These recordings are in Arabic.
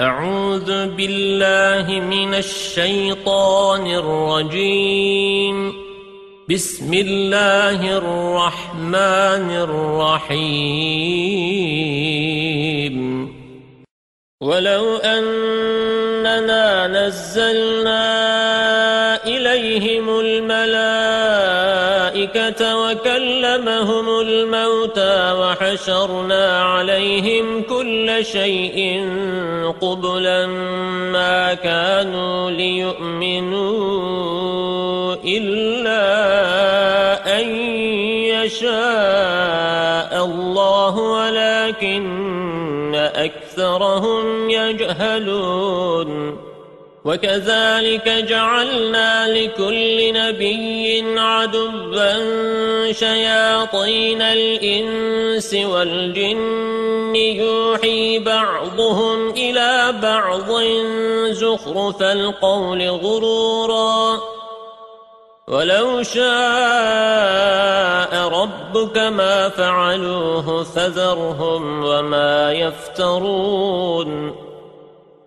أعوذ بالله من الشيطان الرجيم. بسم الله الرحمن الرحيم. ولو أننا نزلنا إليهم الملائكة وكلمهم الموتى وحشرنا عليهم كل شيء قبلا ما كانوا ليؤمنوا إلا أن يشاء الله ولكن أكثرهم يجهلون. وكذلك جعلنا لكل نبي عدبا شياطين الإنس والجن يوحي بعضهم إلى بعض زخرف القول غرورا ولو شاء ربك ما فعلوه فذرهم وما يفترون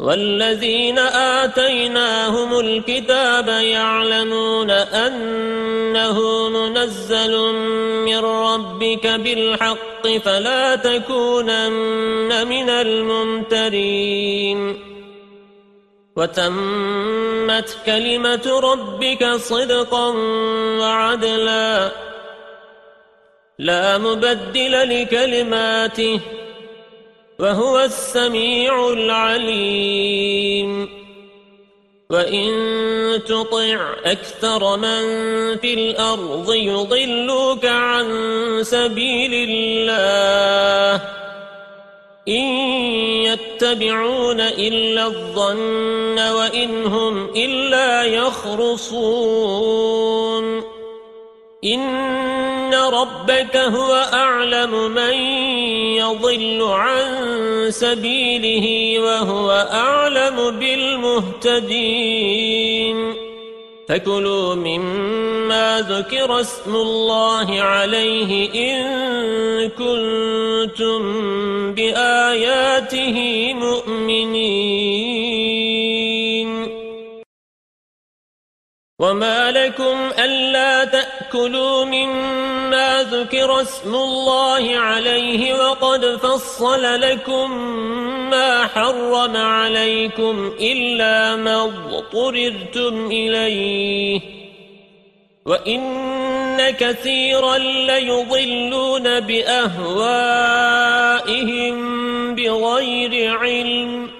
والذين آتيناهم الكتاب يعلمون أنه منزل من ربك بالحق فلا تكونن من الممترين. وتمت كلمة ربك صدقا وعدلا. لا مبدل لكلماته. وهو السميع العليم. وإن تطع أكثر من في الأرض يضلوك عن سبيل الله. إن يتبعون إلا الظن وإن هم إلا يخرصون. إن ربك هو أعلم من يضل عن سبيله وهو أعلم بالمهتدين فكلوا مما ذكر اسم الله عليه إن كنتم بآياته مؤمنين وما لكم ألا تأكلوا مما ذكر اسم الله عليه وقد فصل لكم ما حرم عليكم إلا ما اضطررتم إليه وإن كثيرا ليضلون بأهوائهم بغير علم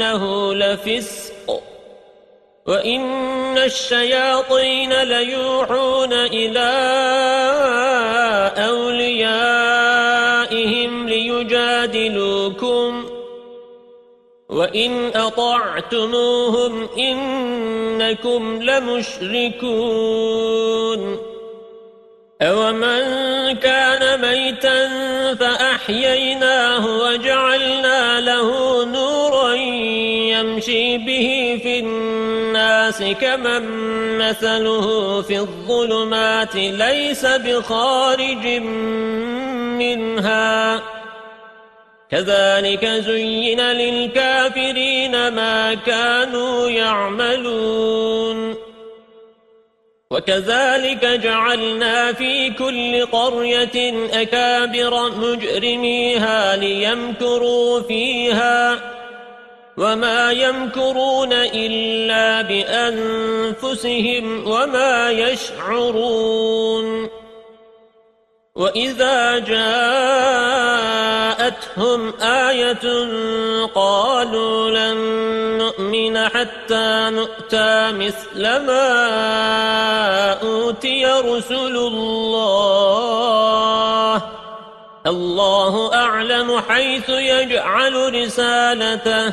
وإنه لفسق. وإن الشياطين ليوحون إلى أوليائهم ليجادلوكم. وإن أطعتموهم إنكم لمشركون. أَوَمَنْ كَانَ مَيْتًا فَأَحْيَيْنَاهُ وَجَعَلْنَا لَهُ نُورًا يَمْشِي بِهِ فِي النَّاسِ كَمَنْ مَثَلُهُ فِي الظُّلُمَاتِ لَيْسَ بِخَارِجٍ مِنْهَا. كَذَلِكَ زُيِّنَ لِلْكَافِرِينَ مَا كَانُوا يَعْمَلُونَ. وكذلك جعلنا في كل قرية أكابر مجرميها ليمكروا فيها. وما يمكرون إلا بأنفسهم وما يشعرون وإذا جاءتهم آية قالوا لن نؤمن حتى نؤتى مثل ما أوتي رسل الله الله أعلم حيث يجعل رسالته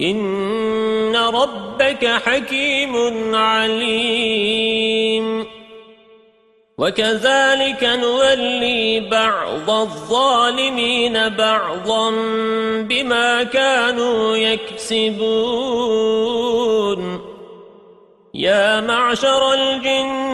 إن ربك حكيم عليم وكذلك نولي بعض الظالمين بعضا بما كانوا يكسبون يا معشر الجن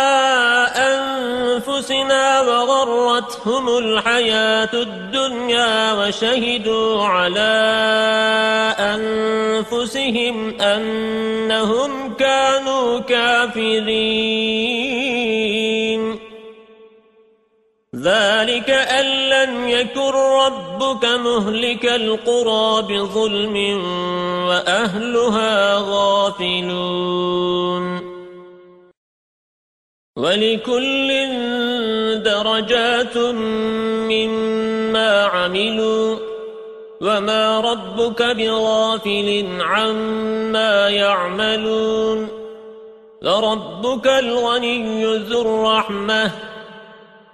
وغرتهم الحياة الدنيا وشهدوا على أنفسهم أنهم كانوا كافرين. ذلك أن لم يكن ربك مهلك القرى بظلم وأهلها غافلون. ولكل درجات مما عملوا وما ربك بغافل عما يعملون لربك الغني ذو الرحمة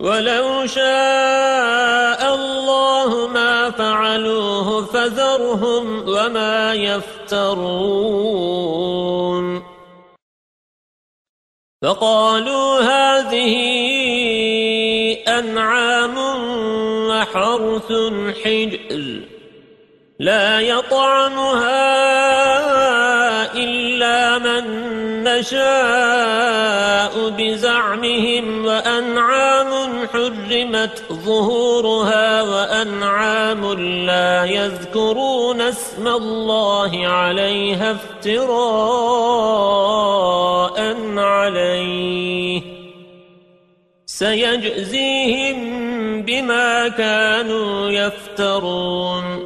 ولو شاء الله ما فعلوه فذرهم وما يفترون. فقالوا هذه أنعام وحرث حجر لا يطعمها إلا من نشاء بزعمهم وأنعام حرمت ظهورها وأنعام لا يذكرون اسم الله عليها افتراء عليه. سيجزيهم بما كانوا يفترون.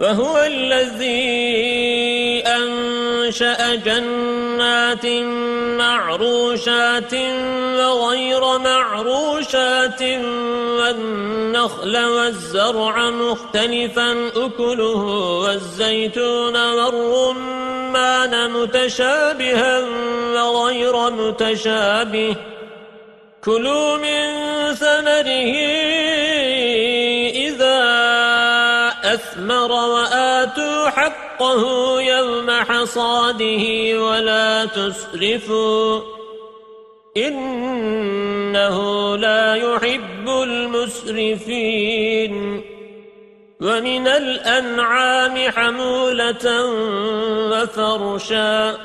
وهو الذي أنشأ جنات معروشات وغير معروشات والنخل والزرع مختلفا أكله والزيتون والرمان متشابها وغير متشابه. كلوا من ثمره أثمر وآتوا حقه يوم حصاده ولا تسرفوا إنه لا يحب المسرفين ومن الأنعام حمولة وفرشا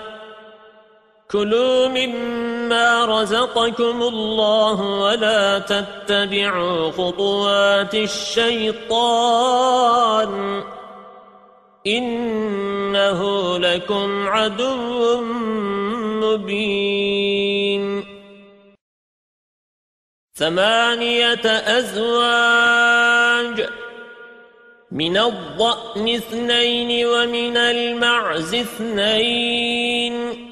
كلوا مما رزقكم الله ولا تتبعوا خطوات الشيطان إنه لكم عدو مبين ثمانية أزواج من الضأن اثنين ومن المعز اثنين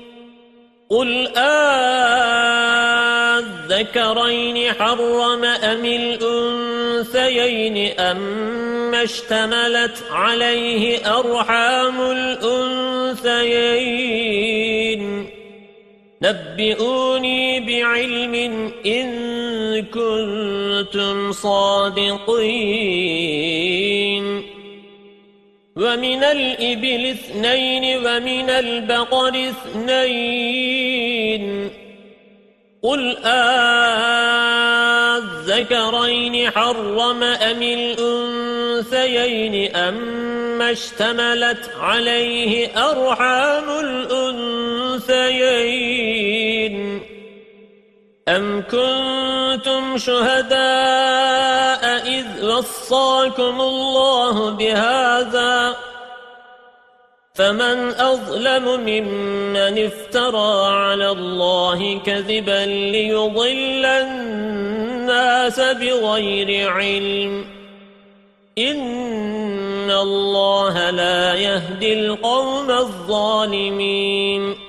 قل آذكرين حرم أم الأنثيين أم اشتملت عليه أرحام الأنثيين نبئوني بعلم إن كنتم صادقين ومن الإبل اثنين ومن البقر اثنين. قل آذكرين حرم أم الأنثيين أم اشتملت عليه أرحام الأنثيين. أم كنتم شهداء إذ وصاكم الله بهذا فمن أظلم ممن افترى على الله كذبا ليضل الناس بغير علم إن الله لا يهدي القوم الظالمين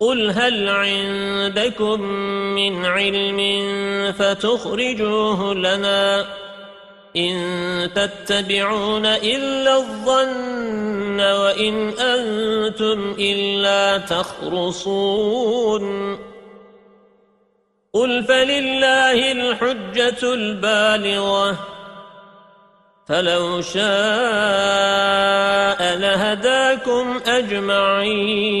قل هل عندكم من علم فتخرجوه لنا إن تتبعون إلا الظن وإن أنتم إلا تخرصون قل فلله الحجة البالغة فلو شاء لهداكم أجمعين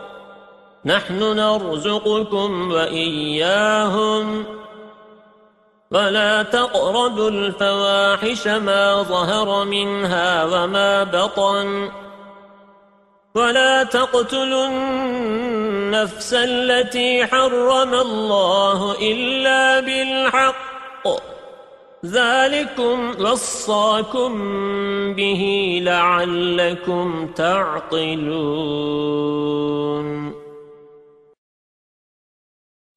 نحن نرزقكم وإياهم. ولا تقربوا الفواحش ما ظهر منها وما بطن. ولا تقتلوا النفس التي حرم الله إلا بالحق. ذلكم وصاكم به لعلكم تعقلون.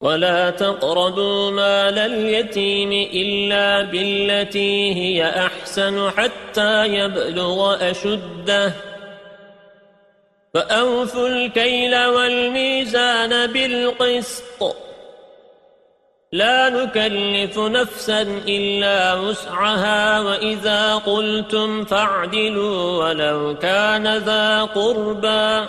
ولا تقربوا مال اليتيم إلا بالتي هي أحسن حتى يبلغ أشده. فأوفوا الكيل والميزان بالقسط. لا نكلف نفسا إلا وسعها وإذا قلتم فاعدلوا ولو كان ذا قربا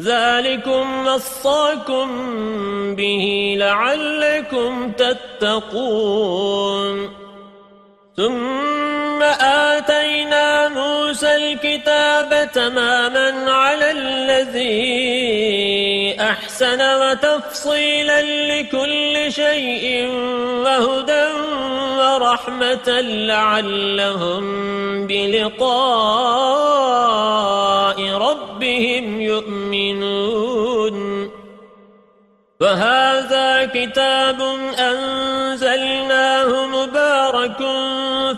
ذلكم وصاكم به لعلكم تتقون ثم آتينا موسى الكتاب تماما على الذي أحسن وتفصيلا لكل شيء وهدى ورحمة لعلهم بلقاء ربهم يؤمنون. وهذا كتاب مبارك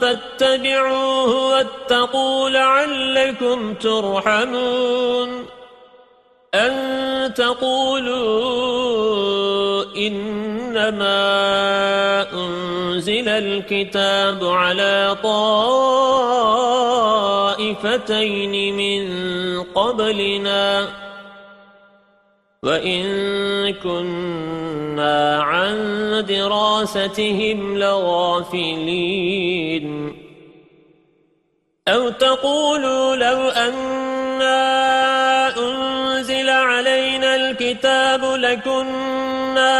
فاتبعوه واتقوا لعلكم ترحمون. أن تقولوا إنما أنزل الكتاب على طائفتين من قبلنا. وإن كنا عن دراستهم لغافلين أو تقولوا لو أنا أنزل علينا الكتاب لكنا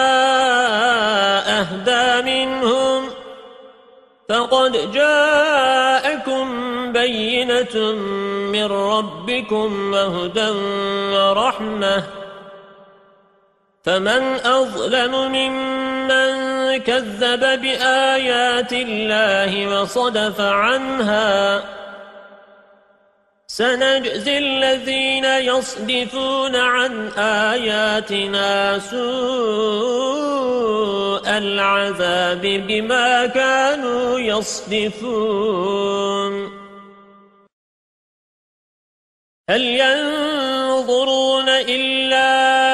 أهدى منهم فقد جاءكم بينة من ربكم وهدى ورحمة فمن أظلم ممن كذب بآيات الله وصدف عنها سنجزي الذين يصدفون عن آياتنا سوء العذاب بما كانوا يصدفون. هل ينظرون إلا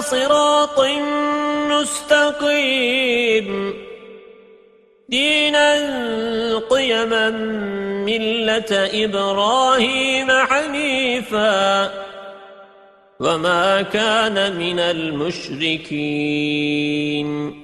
صراط مستقيم. دينا قيما ملة إبراهيم حنيفا. وما كان من المشركين.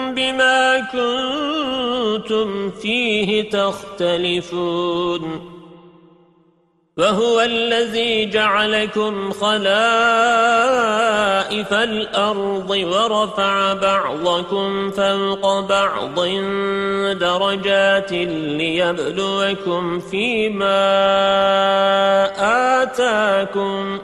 بما كنتم فيه تختلفون وهو الذي جعلكم خلائف الأرض ورفع بعضكم فوق بعض درجات ليبلوكم فيما آتاكم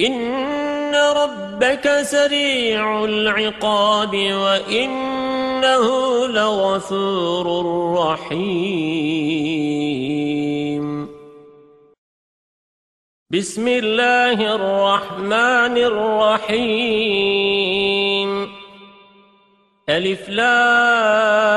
إن ربك سريع العقاب وإنه لغفور رحيم. بسم الله الرحمن الرحيم. ألف لام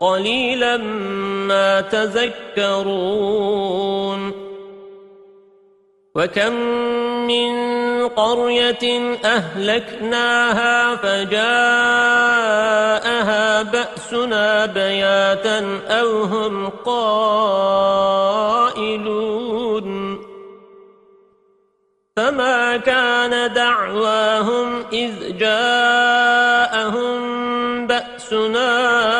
قليلا ما تذكرون. وكم من قرية أهلكناها فجاءها بأسنا بياتا أو هم قائلون. فما كان دعواهم إذ جاءهم بأسنا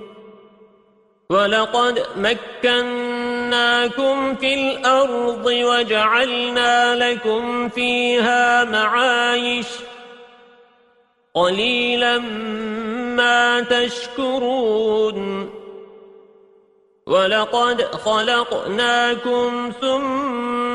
ولقد مكناكم في الأرض وجعلنا لكم فيها معايش. قليلا ما تشكرون. ولقد خلقناكم ثم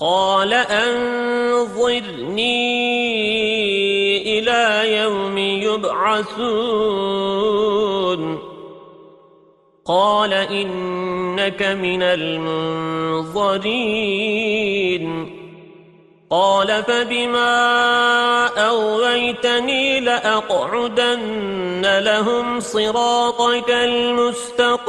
قال أنظرني إلى يوم يبعثون. قال إنك من المنظرين. قال فبما أغويتني لأقعدن لهم صراطك المستقيم.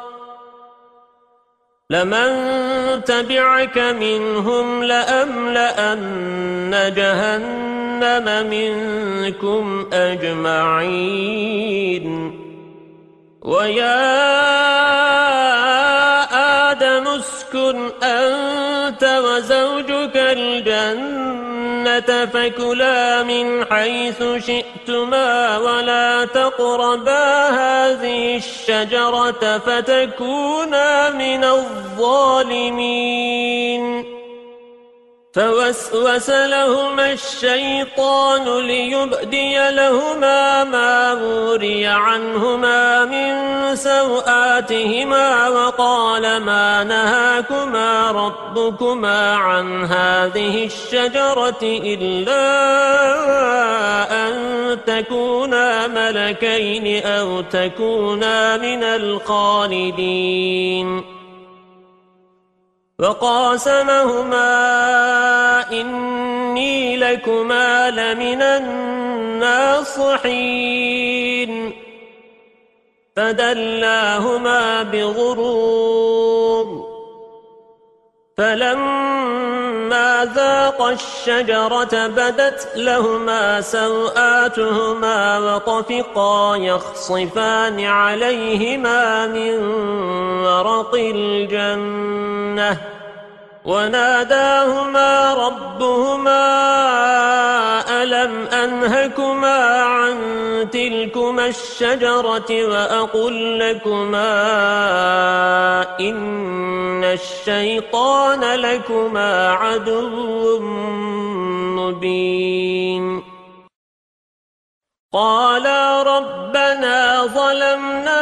لمن تبعك منهم لأملأن جهنم منكم أجمعين. ويا آدم اسكن أنت وزوجك الجنة فكلا من حيث شئتما ولا تقربا هذه الشجرة فتكونا من الظالمين فوسوس لهما الشيطان ليبدي لهما ما موري عنهما من سوآتهما وقال ما نهاكما ربكما عن هذه الشجرة إلا أن تكونا ملكين أو تكونا من الخالدين وقاسمهما إني لكما لمن الناصحين. فدلاهما بغرور. فلما ذاق الشجرة بدت لهما سوآتهما وطفقا يخصفان عليهما من ورق الجنة وناداهما ربهما ألم أنهكما عن تلكما الشجرة وأقول لكما إن الشيطان لكما عدو مبين قالا ربنا ظلمنا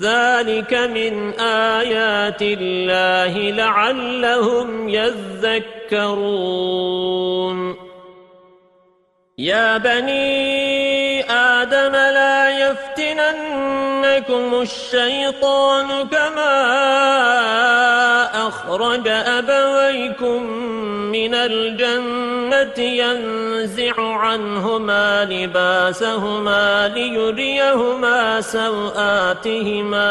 ذلك من آيات الله لعلهم يذكرون. يا بني آدم لا يفتننكم الشيطان كما أخرج أبويكم من الجنة ينزع عنهما لباسهما ليريهما سوآتهما.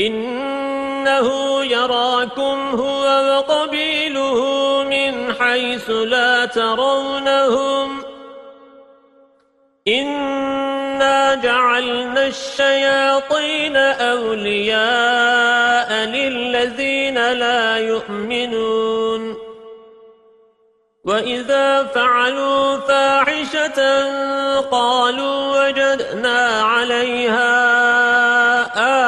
إنه يراكم هو وقبيله من حيث لا ترونهم. إنا جعلنا الشياطين أولياء للذين لا يؤمنون. وإذا فعلوا فاحشة قالوا وجدنا عليها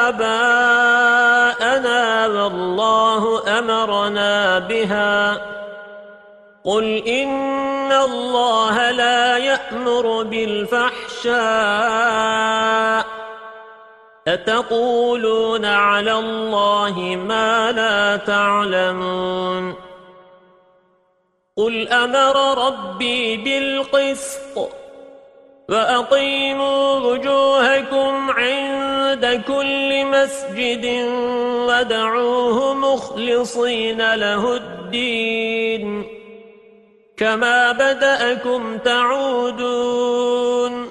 آباءنا والله أمرنا بها. قل إن الله لا يأمر بالفحشاء أتقولون على الله ما لا تعلمون. قل أمر ربي بالقسط وأقيموا وجوهكم عند كل مسجد ودعوه مخلصين له الدين. كما بدأكم تعودون.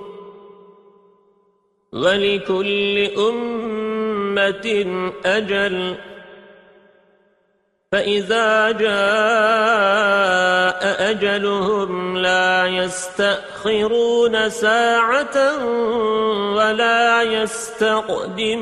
ولكل أمة أجل. فإذا جاء أجلهم لا يستأخرون ساعة ولا يستقدمون.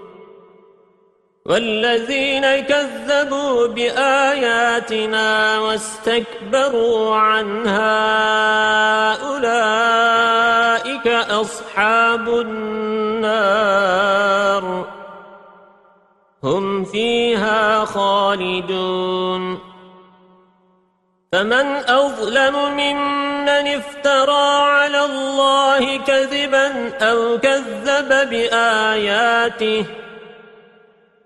والذين كذبوا بآياتنا واستكبروا عنها أولئك أصحاب النار. هم فيها خالدون. فمن أظلم ممن افترى على الله كذبا أو كذب بآياته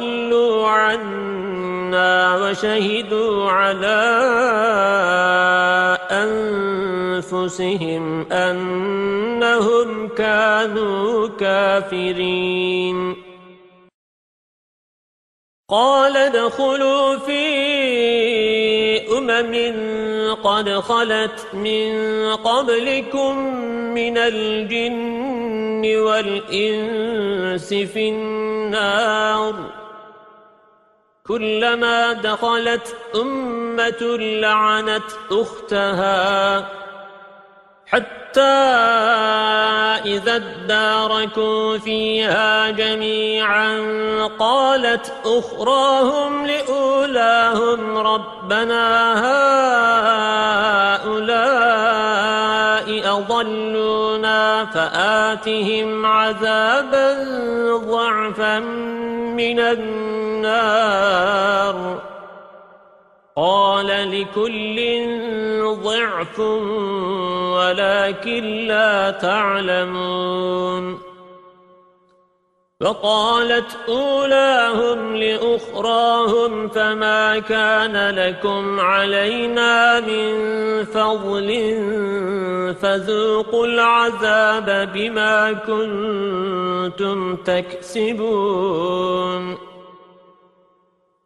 قالوا ضلوا عنا وشهدوا على أنفسهم أنهم كانوا كافرين. قال ادخلوا في أمم قد خلت من قبلكم من الجن والإنس في النار. كلما دخلت أمة لعنت أختها حتى إذا اداركوا فيها جميعا قالت أخراهم لأولاهم ربنا هؤلاء أضلونا فآتهم عذابا ضعفا من النار. قال لكل ضعف ولكن لا تعلمون. وقالت أولاهم لأخراهم فما كان لكم علينا من فضل فذوقوا العذاب بما كنتم تكسبون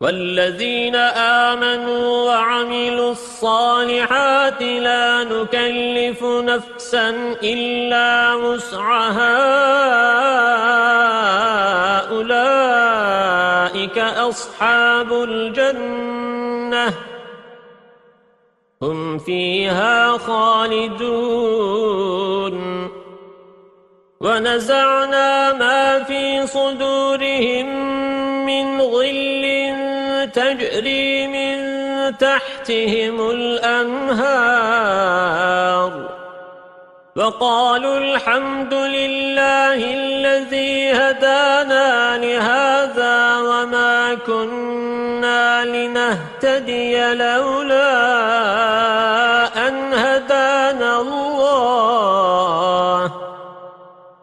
والذين آمنوا وعملوا الصالحات لا نكلف نفسا إلا مسعها أولئك أصحاب الجنة. هم فيها خالدون. ونزعنا ما في صدورهم من غل تجري من تحتهم الأنهار وقالوا الحمد لله الذي هدانا لهذا وما كنا لنهتدي لولا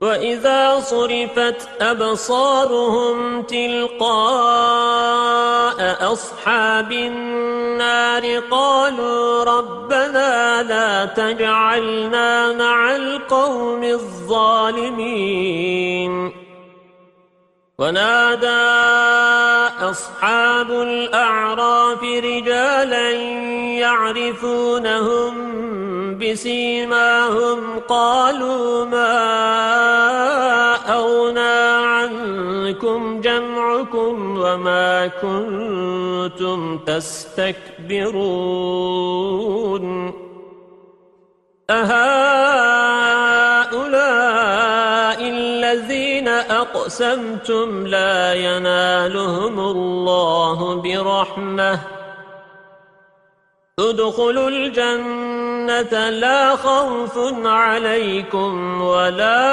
وإذا صرفت أبصارهم تلقاء أصحاب النار قالوا ربنا لا تجعلنا مع القوم الظالمين ونادى أصحاب الأعراف رجالا يعرفونهم بسيماهم قالوا ما أغنى عنكم جمعكم وما كنتم تستكبرون أهؤلاء أقسمتم لا ينالهم الله برحمة. ادخلوا الجنة لا خوف عليكم ولا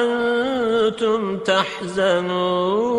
أنتم تحزنون.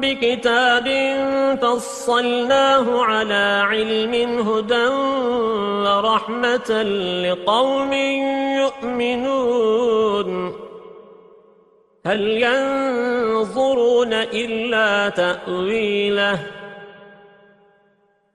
بكتاب فصلناه على علم هدى ورحمة لقوم يؤمنون. هل ينظرون إلا تأويله؟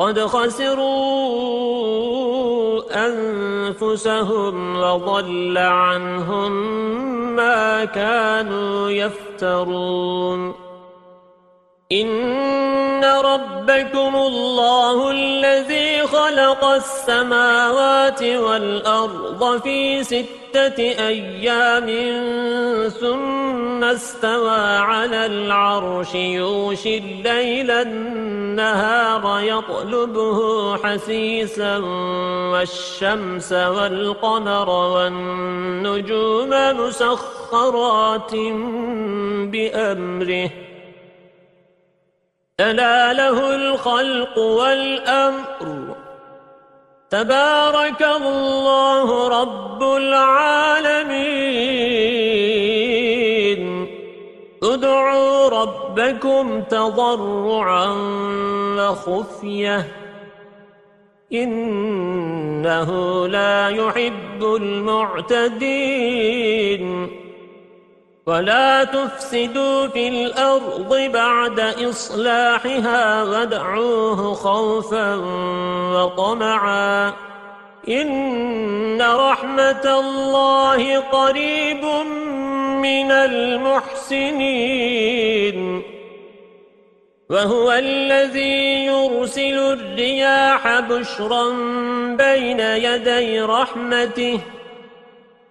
قد خسروا أنفسهم وضل عنهم ما كانوا يفترون. إن ربكم الله الذي خلق السماوات والأرض في ستة أيام ثم استوى على العرش يوشي الليل النهار يطلبه حسيسا والشمس والقمر والنجوم مسخرات بأمره ألا له الخلق والأمر. تبارك الله رب العالمين. ادعوا ربكم تضرعا وخفية. إنه لا يحب المعتدين. ولا تفسدوا في الأرض بعد إصلاحها وادعوه خوفا وطمعا إن رحمة الله قريب من المحسنين وهو الذي يرسل الرياح بشرا بين يدي رحمته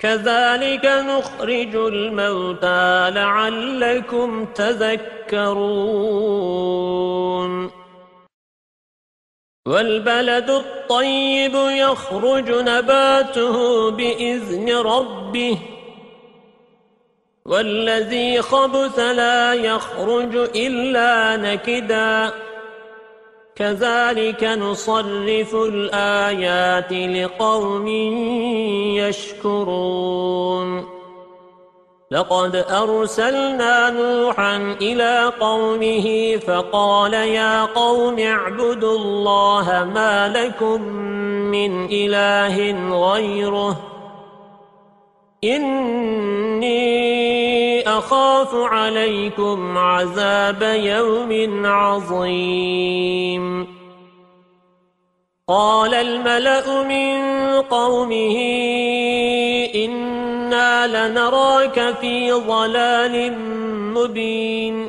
كذلك نخرج الموتى لعلكم تذكرون. والبلد الطيب يخرج نباته بإذن ربه. والذي خبث لا يخرج إلا نكداً. كذلك نصرف الآيات لقوم يشكرون. لقد أرسلنا نوحا إلى قومه فقال يا قوم اعبدوا الله ما لكم من إله غيره. إني أخاف عليكم عذاب يوم عظيم. قال الملأ من قومه إن إنا لنراك في ضلال مبين.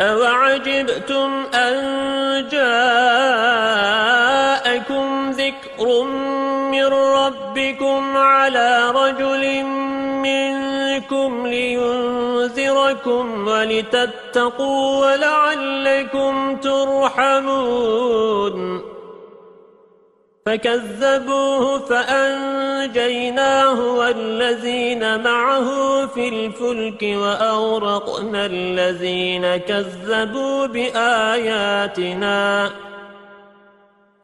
أوعجبتم أن جاءكم ذكر من ربكم على رجل منكم لينذركم ولتتقوا ولعلكم ترحمون فكذبوه فأنجيناه والذين معه في الفلك وأورقنا الذين كذبوا بآياتنا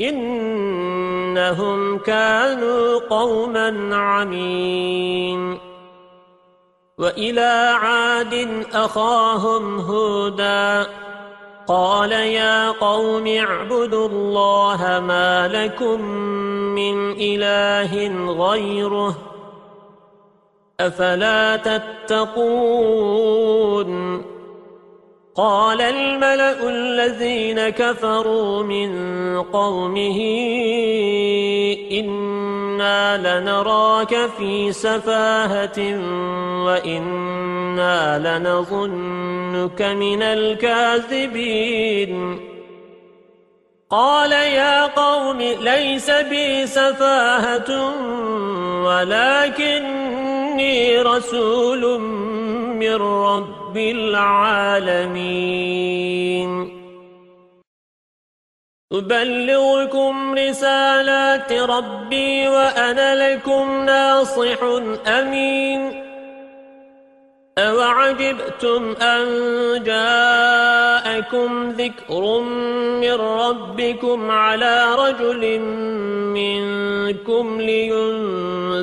إنهم كانوا قوما عمين وإلى عاد أخاهم هودا قال يا قوم اعبدوا الله ما لكم من إله غيره أفلا تتقون قال الملأ الذين كفروا من قومه إنا لنراك في سفاهة وإنا لنظنك من الكاذبين. قال يا قوم ليس بي سفاهة ولكني رسول من رب العالمين. أبلغكم رسالات ربي وأنا لكم ناصح أمين. أوعجبتم أن جاءكم ذكر من ربكم على رجل منكم لينذركم؟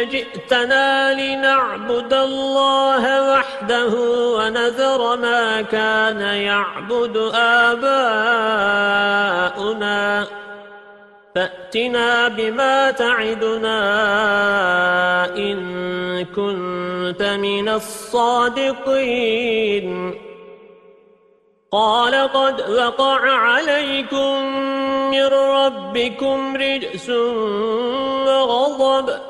أجئتنا لنعبد الله وحده ونذر ما كان يعبد آباؤنا. فأتنا بما تعدنا إن كنت من الصادقين. قال قد وقع عليكم من ربكم رجس وغضب.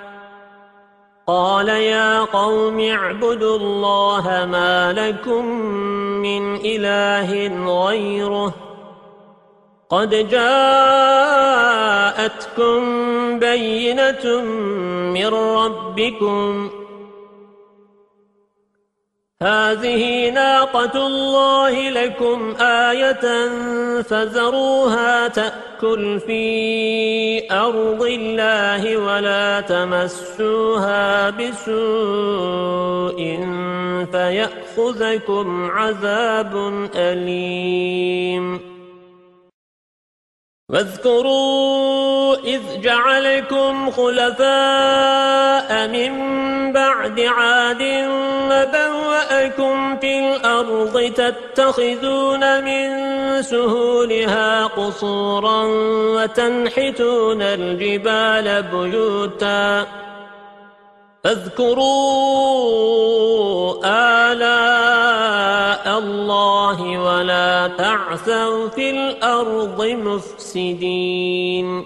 قال يا قوم اعبدوا الله ما لكم من إله غيره قد جاءتكم بينة من ربكم هذه ناقة الله لكم آية فذروها تأكل في أرض الله ولا تمسوها بسوء فيأخذكم عذاب أليم. واذكروا إذ جعلكم خلفاء من بعد عاد وبوأكم في الأرض تتخذون من سهولها قصورا وتنحتون الجبال بيوتا. فاذكروا آلاء الله ولا تعثوا في الأرض مفسدين.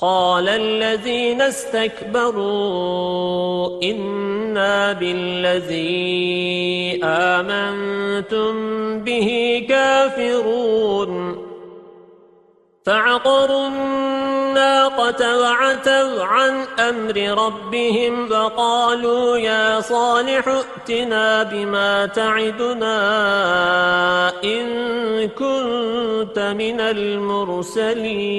قال الذين استكبروا إنا بالذي آمنتم به كافرون. فعقروا الناقة وعتوا عن أمر ربهم فقالوا يا صالح ائتنا بما تعدنا إن كنت من المرسلين.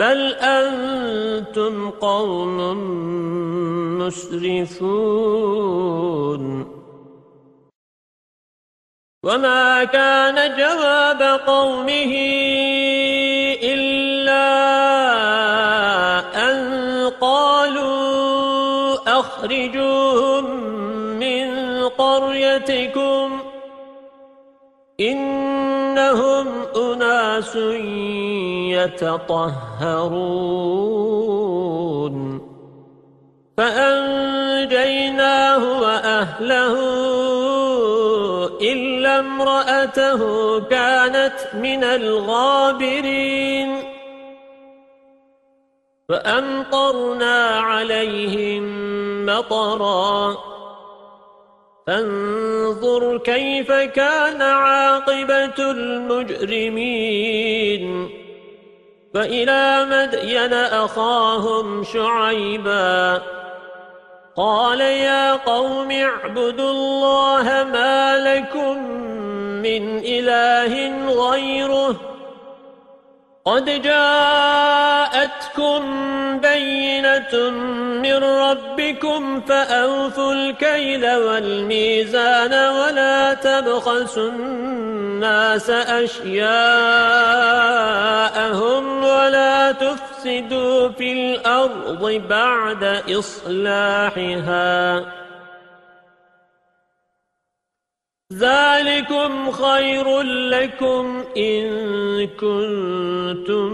بل أنتم قوم مسرفون وما كان جواب قومه إلا أن قالوا أخرجوهم من قريتكم إنهم أناس يتطهرون. فأنجيناه وأهله إلا امرأته كانت من الغابرين. فأمطرنا عليهم مطرا. فانظر كيف كان عاقبة المجرمين. فإلى مدين أخاهم شعيباً قال يا قوم اعبدوا الله ما لكم من إله غيره قد جاءتكم بينة من ربكم فأوفوا الكيل والميزان ولا تبخسوا الناس أشياءهم ولا تفسدوا في الأرض بعد إصلاحها ذلكم خير لكم إن كنتم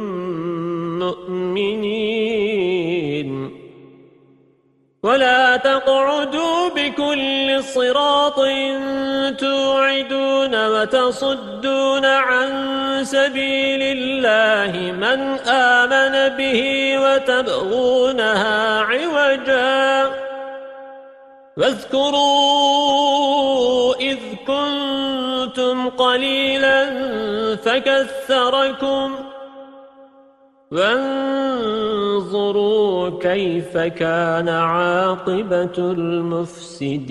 مؤمنين. ولا تقعدوا بكل صراط توعدون وتصدون عن سبيل الله من آمن به وتبغونها عوجا. واذكروا إذ كنتم قليلا فكثركم وانظروا كيف كان عاقبة المفسدين.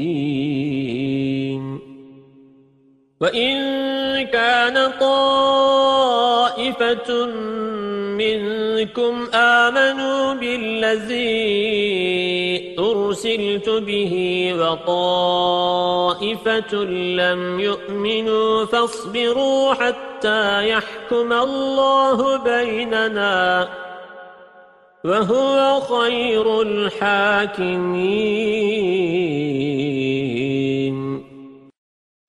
وإن كان طائفة منكم آمنوا بالذي أرسلت به وطائفة لم يؤمنوا فاصبروا حتى يحكم الله بيننا وهو خير الحاكمين.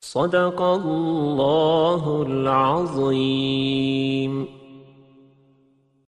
صدق الله العظيم.